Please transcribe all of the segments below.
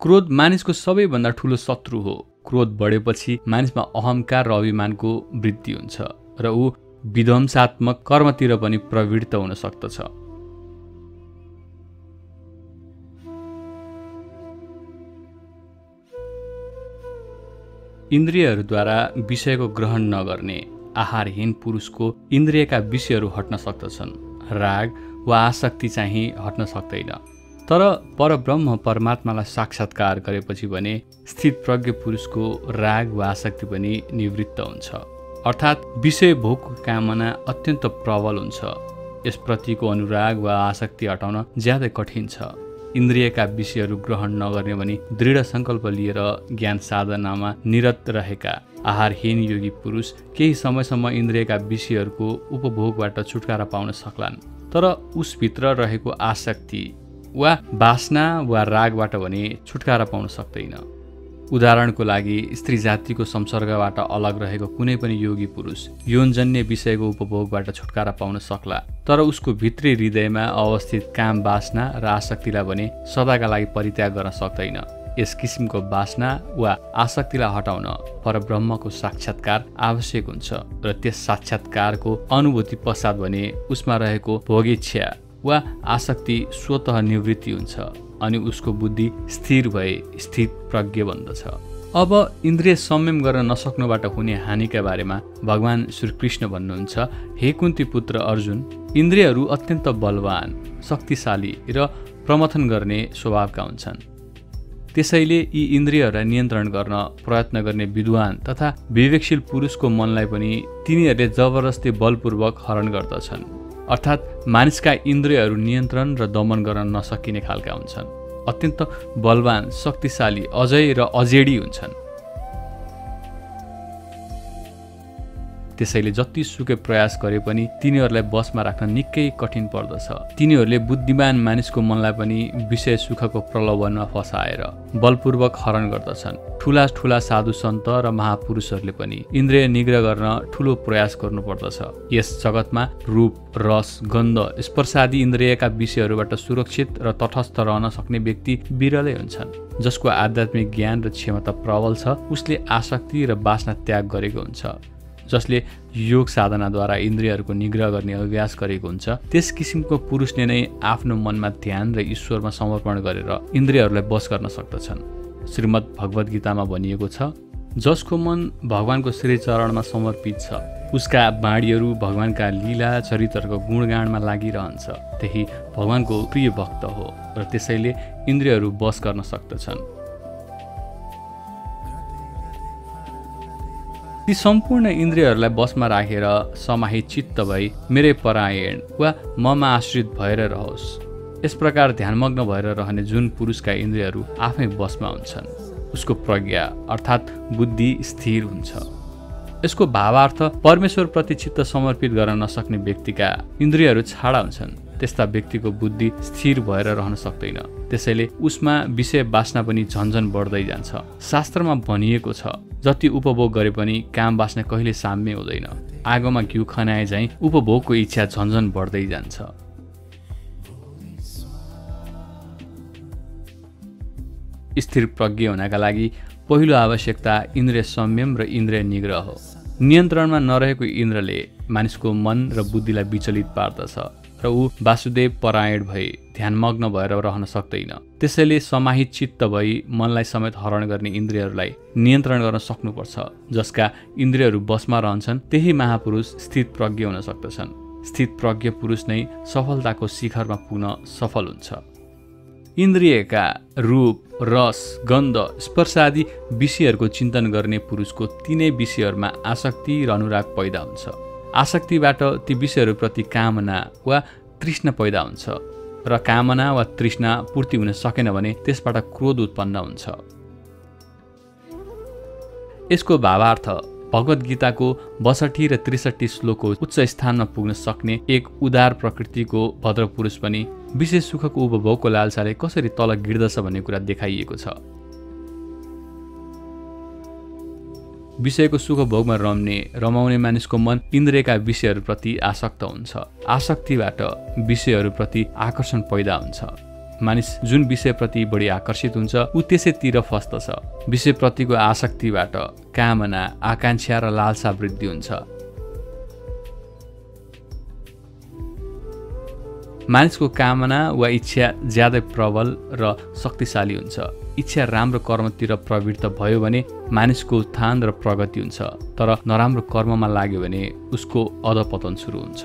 क्रोध मानिसको सबैभन्दा ठुलो शत्रु हो। क्रोध बढेपछि मानिसमा अहङ्कार र अभिमानको वृद्धि हुन्छ र ऊ विध्वंसात्मक कर्मतिर पनि प्रवृत्त हुन सक्दछ। इन्द्रियहरूद्वारा विषयको ग्रहण नगर्ने आहारहीन पुरुषको इन्द्रियका विषयहरू हट्न सक्दछन्। राग वा आसक्ति चाहिँ हट्न सक्दैन। तर परब्रह्म परमात्मालाई साक्षात्कार गरेपछि भने स्थित प्रज्ञ पुरुषको राग वा आसक्ति पनि निवृत्त हुन्छ। अर्थात् विषय भोगको कामना अत्यन्त प्रबल हुन्छ। यसप्रतिको अनुराग वा आसक्ति हटाउन ज्यादै कठिन छ। इन्द्रियका विषयहरू ग्रहण नगर्ने भने दृढ सङ्कल्प लिएर ज्ञान साधनामा निरत रहेका आहारहीन योगी पुरुष केही समयसम्म इन्द्रियका विषयहरूको उपभोगबाट छुटकारा पाउन सक्लान्। तर उसभित्र रहेको आसक्ति वा बासना वा रागबाट भने छुटकारा पाउन सक्दैन। उदाहरणको लागि स्त्री जातिको संसर्गबाट अलग रहेको कुनै पनि योगी पुरुष यौनजन्य विषयको उपभोगबाट छुटकारा पाउन सक्ला तर उसको भित्री हृदयमा अवस्थित काम बासना र आसक्तिलाई भने सदाका लागि परित्याग गर्न सक्दैन। यस किसिमको बासना वा आसक्तिलाई हटाउन परब्रह्मको साक्षात्कार आवश्यक हुन्छ र त्यस साक्षात्कारको अनुभूति पश्चात भने उसमा रहेको भोगेच्छा वा आसक्ति स्वत निवृत्ति हुन्छ अनि उसको बुद्धि स्थिर भए स्थित प्रज्ञ बन्दछ अब इन्द्रिय संयम गर्न नसक्नुबाट हुने हानिका बारेमा भगवान् श्रीकृष्ण भन्नुहुन्छ हे कुन्ती पुत्र अर्जुन इन्द्रियहरू अत्यन्त बलवान शक्तिशाली र प्रमथन गर्ने स्वभावका हुन्छन्। त्यसैले यी इन्द्रियहरूलाई नियन्त्रण गर्न प्रयत्न गर्ने विद्वान तथा विवेकशील पुरुषको मनलाई पनि तिनीहरूले जबरजस्ती बलपूर्वक हरण गर्दछन्। अर्थात् मानिसका इन्द्रियहरू नियन्त्रण र दमन गर्न नसकिने खालका हुन्छन्। अत्यन्त बलवान शक्तिशाली अजय र अजेडी हुन्छन्। त्यसैले जति सुकै प्रयास गरे पनि तिनीहरूलाई बसमा राख्न निकै कठिन पर्दछ। तिनीहरूले बुद्धिमान मानिसको मनलाई पनि विषय सुखको प्रलोभनमा फसाएर बलपूर्वक हरण गर्दछन्। ठुला ठुला साधु सन्त र महापुरुषहरूले पनि इन्द्रिय निग्रह गर्न ठुलो प्रयास गर्नुपर्दछ। यस जगतमा रूप रस गन्ध स्पर्शादि इन्द्रियका विषयहरूबाट सुरक्षित र तटस्थ रहन सक्ने व्यक्ति विरलै हुन्छन्। जसको आध्यात्मिक ज्ञान र क्षमता प्रबल छ उसले आसक्ति र बासना त्याग गरेको हुन्छ। जसले योग साधनाद्वारा इन्द्रियहरूको निग्रह गर्ने अभ्यास गरेको हुन्छ त्यस किसिमको पुरुषले नै आफ्नो मनमा ध्यान र ईश्वरमा समर्पण गरेर इन्द्रियहरूलाई बस गर्न सक्दछन्। श्रीमद् भगवद् गीतामा भनिएको छ जसको मन भगवान्को श्रीचरणमा समर्पित छ उसका बाणीहरू भगवान्का लीला चरित्रको गुणगाणमा लागिरहन्छ। त्यही भगवान्को प्रिय भक्त हो र त्यसैले इन्द्रियहरू बस गर्न सक्दछन्। ती सम्पूर्ण इन्द्रियहरूलाई बसमा राखेर समाहित चित्त भई मेरै परायण वा ममा आश्रित भएर रहोस्। यस प्रकार ध्यानमग्न भएर रहने जुन पुरुषका इन्द्रियहरू आफै बसमा हुन्छन् उसको प्रज्ञा अर्थात् बुद्धि स्थिर हुन्छ। यसको भावार्थ परमेश्वरप्रति चित्त समर्पित गर्न नसक्ने व्यक्तिका इन्द्रियहरू छाडा हुन्छन्। त्यस्ता व्यक्तिको बुद्धि स्थिर भएर रहन सक्दैन। त्यसैले उसमा विषय बाँच्न पनि झन्झन बढ्दै जान्छ। शास्त्रमा भनिएको छ जति उपभोग गरे पनि काम बाँच्न कहिले साम्य हुँदैन। आगोमा घिउ खनाए झैँ उपभोगको इच्छा झन्झन बढ्दै जान्छ। स्थिर प्रज्ञ हुनका लागि पहिलो आवश्यकता इन्द्रिय संयम र इन्द्रिय निग्रह हो। नियन्त्रणमा नरहेको इन्द्रले मानिसको मन र बुद्धिलाई विचलित पार्दछ। र ऊ वासुदेव परायण भए ध्यानमग्न भएर रहन सक्दैन। त्यसैले समाहित चित्त भई मनलाई समेत हरण गर्ने इन्द्रियहरूलाई नियन्त्रण गर्न सक्नुपर्छ जसका इन्द्रियहरू बसमा रहन्छन् त्यही महापुरुष स्थित प्रज्ञ हुन सक्दछन्। स्थित प्रज्ञ पुरुष नै सफलताको शिखरमा पुग्न सफल हुन्छ। इन्द्रियका रूप रस गन्ध स्पर्श आदि विषयहरूको चिन्तन गर्ने पुरुषको तिनै विषयहरूमा आसक्ति र अनुराग पैदा हुन्छ। आसक्तिबाट ती विषयहरूप्रति कामना वा तृष्ण पैदा हुन्छ र कामना वा तृष्णा पूर्ति हुन सकेन भने त्यसबाट क्रोध उत्पन्न हुन्छ। यसको भावार्थ भगवद् गीताको बसठी र त्रिसठी श्लोकको उच्च स्थानमा पुग्न सक्ने एक उदार प्रकृतिको भद्र पुरुष पनि विशेष सुखको उपभोगको लालसाले कसरी तल गिर्दछ भन्ने कुरा देखाइएको छ। विषयको सुख भोगमा रम्ने रमाउने मानिसको मन इन्द्रियका विषयहरूप्रति आसक्त हुन्छ। आसक्तिबाट विषयहरूप्रति आकर्षण पैदा हुन्छ। मानिस जुन विषयप्रति बढी आकर्षित हुन्छ ऊ त्यसैतिर फस्दछ विषयप्रतिको आसक्तिबाट कामना आकाङ्क्षा र लालसा वृद्धि हुन्छ। मानिसको कामना वा इच्छा ज्यादै प्रबल र शक्तिशाली हुन्छ। इच्छा राम्रो कर्मतिर प्रवृत्त भयो भने मानिसको उत्थान र प्रगति हुन्छ तर नराम्रो कर्ममा लाग्यो भने उसको अधपतन सुरु हुन्छ।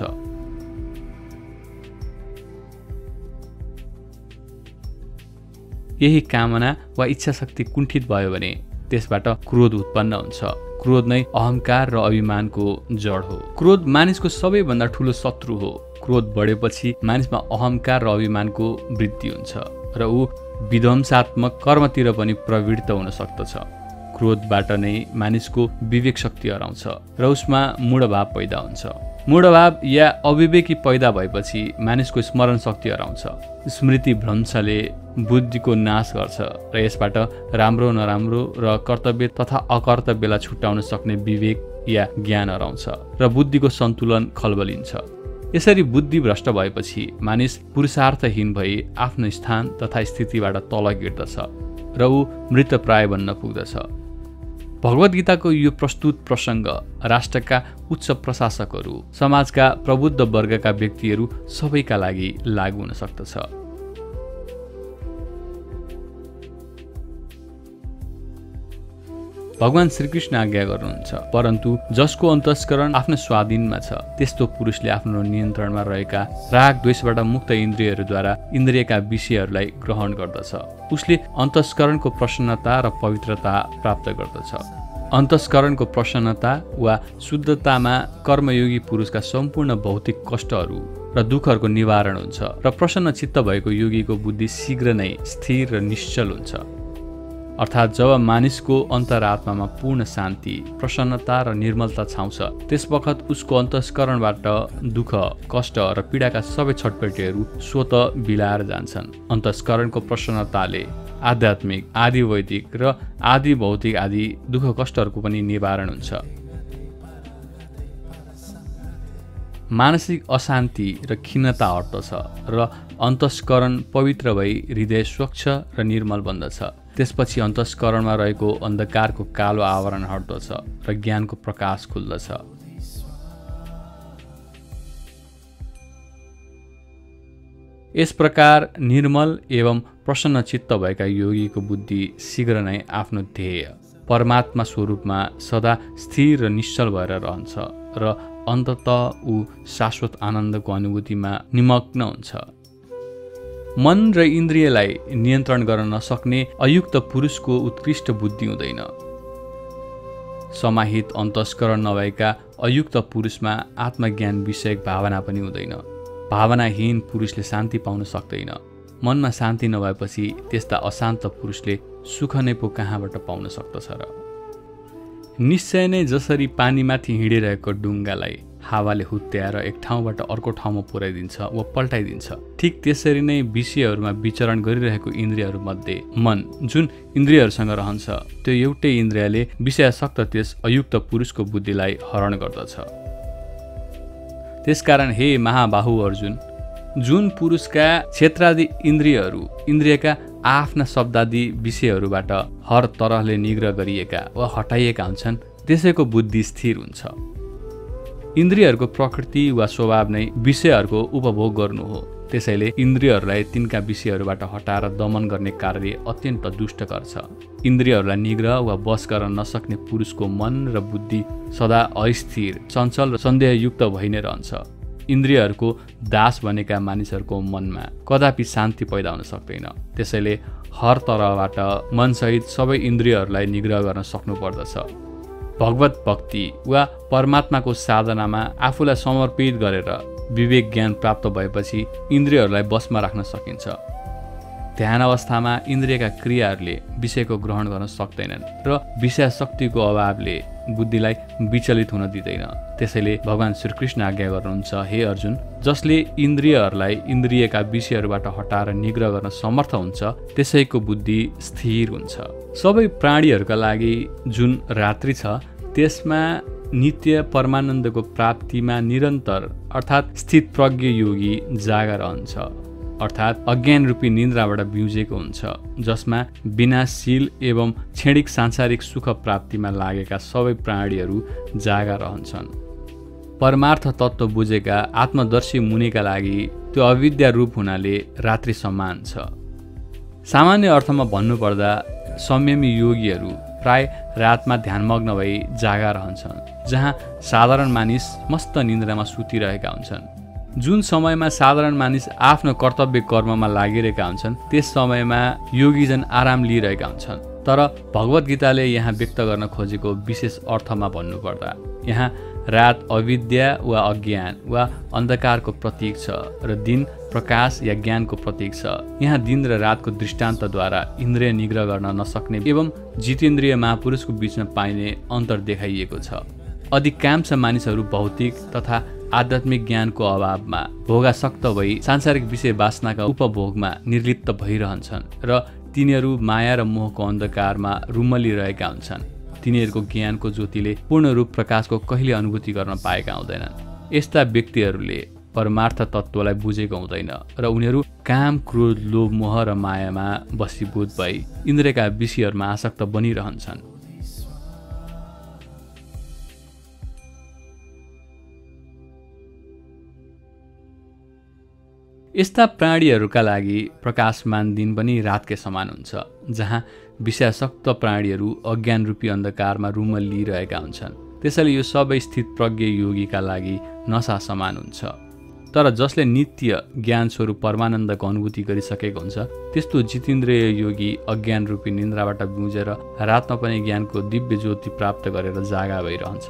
यही कामना वा इच्छा शक्ति कुण्ठित भयो भने त्यसबाट क्रोध उत्पन्न हुन्छ। क्रोध नै अहङ्कार र अभिमानको जड हो। क्रोध मानिसको सबैभन्दा ठुलो शत्रु हो। क्रोध बढेपछि मानिसमा अहङ्कार र अभिमानको वृद्धि हुन्छ र ऊ विध्वंसात्मक कर्मतिर पनि प्रवृत्त हुन सक्दछ। क्रोधबाट नै मानिसको विवेक शक्ति हराउँछ र उसमा मूढभाव पैदा हुन्छ। मूढभाव या अविवेकी पैदा भएपछि मानिसको स्मरण शक्ति हराउँछ। स्मृति भ्रंशले बुद्धिको नाश गर्छ र यसबाट राम्रो नराम्रो र कर्तव्य तथा अकर्तव्यलाई छुट्याउन सक्ने विवेक या ज्ञान हराउँछ र बुद्धिको सन्तुलन खलबलिन्छ। यसरी बुद्धि भ्रष्ट भएपछि मानिस पुरुषार्थहीन भई आफ्नो स्थान तथा स्थितिबाट तल गिर्दछ र ऊ मृत प्राय बन्न पुग्दछ। भगवत गीताको यो प्रस्तुत प्रसङ्ग राष्ट्रका उच्च प्रशासकहरू समाजका प्रबुद्ध वर्गका व्यक्तिहरू सबैका लागि लागू हुन सक्दछ। भगवान् श्रीकृष्ण आज्ञा गर्नुहुन्छ परन्तु जसको अन्तस्करण आफ्नो स्वाधीनमा छ त्यस्तो पुरुषले आफ्नो नियन्त्रणमा रहेका राग द्वेषबाट मुक्त इन्द्रियहरूद्वारा इन्द्रियका विषयहरूलाई ग्रहण गर्दछ। उसले अन्तस्करणको प्रसन्नता र पवित्रता प्राप्त गर्दछ। अन्तस्करणको प्रसन्नता वा शुद्धतामा कर्मयोगी पुरुषका सम्पूर्ण भौतिक कष्टहरू र दुःखहरूको निवारण हुन्छ र प्रसन्न चित्त भएको योगीको बुद्धि शीघ्र नै स्थिर र निश्चल हुन्छ। अर्थात् जब मानिसको अन्तरात्मामा पूर्ण शान्ति प्रसन्नता र निर्मलता छाउँछ त्यसवखत उसको अन्तस्करणबाट दुःख कष्ट र पीडाका सबै छटपटीहरू स्वत बिलाएर जान्छन्। अन्तस्करणको प्रसन्नताले आध्यात्मिक आदि वैदिक र आदि भौतिक आदि दुःख कष्टहरूको पनि निवारण हुन्छ। मानसिक अशान्ति र खिन्नता हट्दछ र अन्तस्करण पवित्र भई हृदय स्वच्छ र निर्मल बन्दछ। त्यसपछि अन्तस्करणमा रहेको अन्धकारको कालो आवरण हट्दछ र ज्ञानको प्रकाश खुल्दछ। यस प्रकार निर्मल एवं प्रसन्न चित्त भएका योगीको बुद्धि शीघ्र नै आफ्नो ध्येय परमात्मा स्वरूपमा सदा स्थिर र निश्चल भएर रहन्छ र अन्तत ऊ शाश्वत आनन्दको अनुभूतिमा निमग्न हुन्छ। मन र इन्द्रियलाई नियन्त्रण गर्न नसक्ने अयुक्त पुरुषको उत्कृष्ट बुद्धि हुँदैन। समाहित अन्तस्करण नभएका अयुक्त पुरुषमा आत्मज्ञान विषयक भावना पनि हुँदैन। भावनाहीन पुरुषले शान्ति पाउन सक्दैन। मनमा शान्ति नभएपछि त्यस्ता अशान्त पुरुषले सुख नै पो कहाँबाट पाउन सक्दछ र? निश्चय नै जसरी पानीमाथि हिँडिरहेको डुङ्गालाई हावाले हुत्याएर एक ठाउँबाट अर्को ठाउँमा पुर्याइदिन्छ वा पल्टाइदिन्छ। ठिक त्यसरी नै विषयहरूमा विचरण गरिरहेको इन्द्रियहरूमध्ये मन जुन इन्द्रियहरूसँग रहन्छ त्यो एउटै इन्द्रियले विषयासक्त त्यस अयुक्त पुरुषको बुद्धिलाई हरण गर्दछ। त्यसकारण हे महाबाहु अर्जुन जुन पुरुषका क्षेत्रादि इन्द्रियहरू इन्द्रियका आफ्ना शब्दादि विषयहरूबाट हर तरहले निग्रह गरिएका वा हटाइएका हुन्छन् त्यसैको बुद्धि स्थिर हुन्छ। इन्द्रियहरूको प्रकृति वा स्वभाव नै विषयहरूको उपभोग गर्नु हो। त्यसैले इन्द्रियहरूलाई तिनका विषयहरूबाट हटाएर दमन गर्ने कार्य अत्यन्त दुष्टकर छ। इन्द्रियहरूलाई निग्रह वा बस गर्न नसक्ने पुरुषको मन र बुद्धि सदा अस्थिर चञ्चल र सन्देहयुक्त भइ नै रहन्छ। इन्द्रियहरूको दास बनेका मानिसहरूको मनमा कदापि शान्ति पैदा हुन सक्दैन। त्यसैले हर तरहबाट मनसहित सबै इन्द्रियहरूलाई निग्रह गर्न सक्नुपर्दछ भगवत भक्ति वा परमात्माको साधनामा आफूलाई समर्पित गरेर विवेक ज्ञान प्राप्त भएपछि इन्द्रियहरूलाई बसमा राख्न सकिन्छ। ध्यान अवस्थामा इन्द्रियका क्रियाहरूले विषयको ग्रहण गर्न सक्दैनन् र विषय शक्तिको अभावले बुद्धिलाई विचलित हुन दिँदैन। त्यसैले भगवान् श्रीकृष्ण आज्ञा गर्नुहुन्छ हे अर्जुन जसले इन्द्रियहरूलाई इन्द्रियका विषयहरूबाट हटाएर निग्रह गर्न समर्थ हुन्छ त्यसैको बुद्धि स्थिर हुन्छ। सबै प्राणीहरूका लागि जुन रात्रि छ त्यसमा नित्य परमानन्दको प्राप्तिमा निरन्तर अर्थात् स्थित प्रज्ञ योगी जागा रहन्छ। अर्थात् अज्ञान रूपी निन्द्राबाट बिउजेको हुन्छ जसमा विनाशील एवं क्षणिक सांसारिक सुख प्राप्तिमा लागेका सबै प्राणीहरू जागा रहन्छन्। परमार्थ तत्त्व बुझेका आत्मदर्शी मुनिका लागि त्यो अविद्या रूप हुनाले रात्रि समान छ। सामान्य अर्थमा भन्नुपर्दा संयमी योगीहरू प्राय रातमा ध्यानमग्न भई जागा रहन्छन् जहाँ साधारण मानिस मस्त निन्द्रामा सुतिरहेका हुन्छन्। जुन समयमा साधारण मानिस आफ्नो कर्तव्य कर्ममा लागिरहेका हुन्छन् त्यस समयमा योगीजन आराम लिइरहेका हुन्छन्। तर भगवद् गीताले यहाँ व्यक्त गर्न खोजेको विशेष अर्थमा भन्नुपर्दा यहाँ रात अविद्या वा अज्ञान वा अन्धकारको प्रतीक छ र दिन प्रकाश या ज्ञानको प्रतीक छ। यहाँ दिन र रातको दृष्टान्तद्वारा इन्द्रिय निग्रह गर्न नसक्ने एवं जितेन्द्रिय महापुरुषको बिचमा पाइने अन्तर देखाइएको छ। अधिकांश मानिसहरू भौतिक तथा आध्यात्मिक ज्ञानको अभावमा भोगासक्त भई सांसारिक विषय वासनाका उपभोगमा निर्लिप्त भइरहन्छन् र तिनीहरू माया र मोहको अन्धकारमा रुमलिरहेका हुन्छन्। तिनीहरूको ज्ञानको ज्योतिले पूर्ण रूप प्रकाशको कहिले अनुभूति गर्न पाएका हुँदैनन्। यस्ता व्यक्तिहरूले परमार्थ तत्त्वलाई बुझेको हुँदैन र उनीहरू काम क्रोध लोभ मोह र मायामा बसीभूत भई इन्द्रका विषयहरूमा आसक्त बनिरहन्छन्। यस्ता प्राणीहरूका लागि प्रकाशमान दिन पनि रातकै समान हुन्छ जहाँ विषयासक्त प्राणीहरू अज्ञान रूपी अन्धकारमा रुमल लिइरहेका हुन्छन्। त्यसैले यो सबै स्थित प्रज्ञ योगीका लागि नसा समान हुन्छ। तर जसले नित्य ज्ञान स्वरूप परमानन्दको अनुभूति गरिसकेको हुन्छ त्यस्तो जितेन्द्रिय योगी अज्ञान रूपी निन्द्राबाट बुझेर रातमा पनि ज्ञानको दिव्य ज्योति प्राप्त गरेर जागा भइरहन्छ।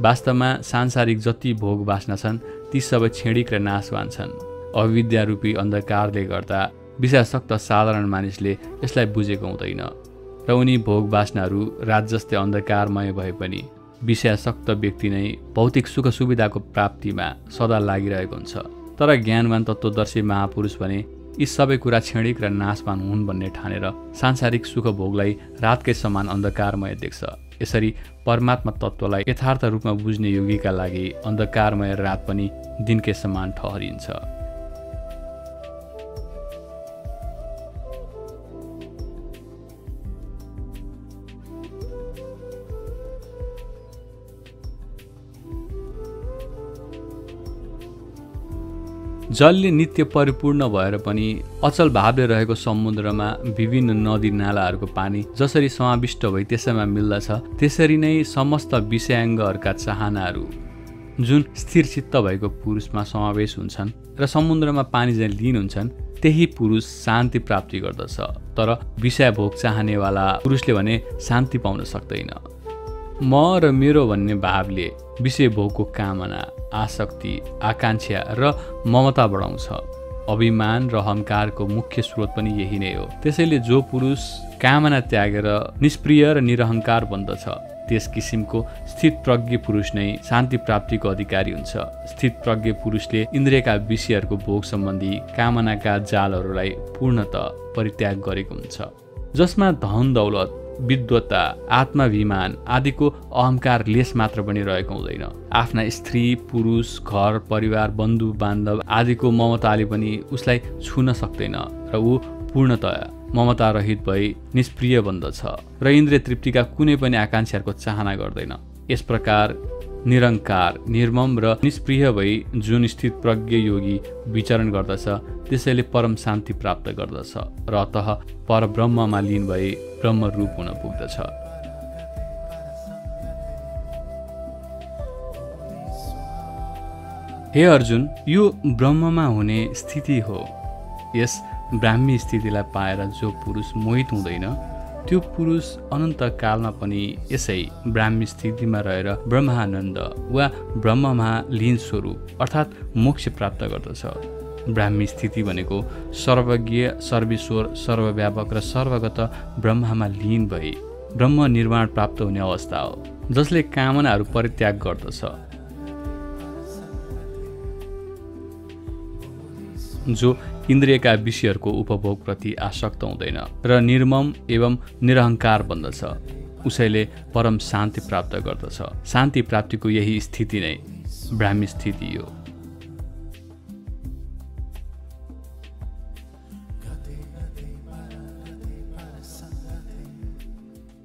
वास्तवमा सांसारिक जति भोग बाँच्न छन् ती सबै छेडिक र नाशवान छन्। अविद्यारूपी अन्धकारले गर्दा विषयासक्त साधारण मानिसले यसलाई बुझेको हुँदैन र उनी भोग बासनाहरू रात जस्तै अन्धकारमय भए पनि विषयासक्त व्यक्ति नै भौतिक सुख सुविधाको प्राप्तिमा सदा लागिरहेको हुन्छ। तर ज्ञानवान तत्त्वदर्शी महापुरुष भने यी सबै कुरा क्षणिक र नाशवान हुन् भन्ने ठानेर सांसारिक सुख भोगलाई रातकै समान अन्धकारमय देख्छ। यसरी परमात्मा तत्त्वलाई यथार्थ रूपमा बुझ्ने योगीका लागि अन्धकारमय रात पनि दिनकै समान ठहरिन्छ। जलले नित्य परिपूर्ण भएर पनि अचल भावले रहेको समुद्रमा विभिन्न नदी नालाहरूको पानी जसरी समाविष्ट भई त्यसैमा मिल्दछ त्यसरी नै समस्त विषयाङ्गहरूका चाहनाहरू जुन स्थिर चित्त भएको पुरुषमा समावेश हुन्छन् र समुद्रमा पानी चाहिँ लिन हुन्छन् त्यही पुरुष शान्ति प्राप्ति गर्दछ। तर विषय भोग चाहनेवाला पुरुषले भने शान्ति पाउन सक्दैन। म र मेरो भन्ने भावले विषय भोगको कामना आसक्ति आकाङ्क्षा र ममता बढाउँछ। अभिमान र अहङ्कारको मुख्य स्रोत पनि यही नै हो। त्यसैले जो पुरुष कामना त्यागेर निष्प्रिय र निरहङ्कार बन्दछ त्यस किसिमको स्थित प्रज्ञ पुरुष नै शान्ति प्राप्तिको अधिकारी हुन्छ। स्थित प्रज्ञ पुरुषले इन्द्रियका विषयहरूको भोग सम्बन्धी कामनाका जालहरूलाई पूर्णत परित्याग गरेको हुन्छ। जसमा धन दौलत विद्वत्ता आत्माभिमान आदिको अहङ्कार लेस मात्र पनि रहेको हुँदैन। आफ्ना स्त्री पुरुष घर परिवार बन्धु बान्धव आदिको ममताले पनि उसलाई छुन सक्दैन र ऊ पूर्णतया ममता रहित भई निष्प्रिय बन्दछ र इन्द्रिय तृप्तिका कुनै पनि आकाङ्क्षाहरूको चाहना गर्दैन। यस प्रकार निरङ्कार निर्मम र निष्प्रिय भई जुन स्थित प्रज्ञ योगी विचरण गर्दछ त्यसैले परम शान्ति प्राप्त गर्दछ र अत परब्रह्ममा लिन भई ब्रह्मरूप हुन पुग्दछ। हे अर्जुन यो ब्रह्ममा हुने स्थिति हो। यस ब्राह्मी स्थितिलाई पाएर जो पुरुष मोहित हुँदैन त्यो पुरुष अनन्त कालमा पनि यसै ब्राह्मी स्थितिमा रहेर ब्रह्मानन्द वा ब्रह्ममा लीन स्वरूप अर्थात् मोक्ष प्राप्त गर्दछ। ब्राह्मी स्थिति भनेको सर्वज्ञ सर्वेश्वर सर्वव्यापक र सर्वगत ब्रह्ममा लीन भई ब्रह्म निर्माण प्राप्त हुने अवस्था हो जसले कामनाहरू परित्याग गर्दछ। जो इन्द्रियका विषयहरूको उपभोगप्रति आसक्त हुँदैन र निर्मम एवं निरहङ्कार बन्दछ। उसैले परम शान्ति प्राप्त गर्दछ। शान्ति प्राप्तिको यही स्थिति नै ब्राह्मी स्थिति हो।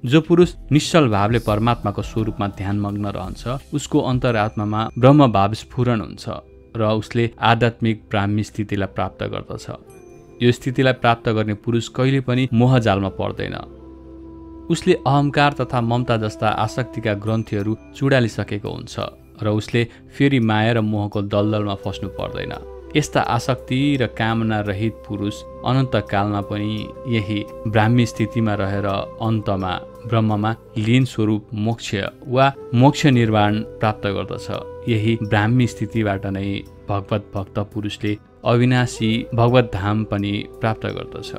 जो पुरुष निश्चल भावले परमात्माको स्वरूपमा ध्यानमग्न रहन्छ उसको अन्तरात्मामा ब्रह्मभाव स्फुरण हुन्छ। र उसले आध्यात्मिक ब्राह्मी स्थितिलाई प्राप्त गर्दछ। यो स्थितिलाई प्राप्त गर्ने पुरुष कहिले पनि मोहजालमा पर्दैन। उसले अहङ्कार तथा ममता जस्ता आसक्तिका ग्रन्थीहरू चुडालिसकेको हुन्छ र उसले फेरि माया र मोहको दलदलमा फस्नु पर्दैन। यस्ता आसक्ति र कामना रहित पुरुष अनन्तकालमा पनि यही ब्राह्मी स्थितिमा रहेर अन्तमा ब्रह्ममा लीन स्वरूप मोक्ष वा मोक्ष निर्माण प्राप्त गर्दछ। यही ब्राह्मी स्थितिबाट नै भगवत भक्त पुरुषले अविनाशी भगवत धाम पनि प्राप्त गर्दछ।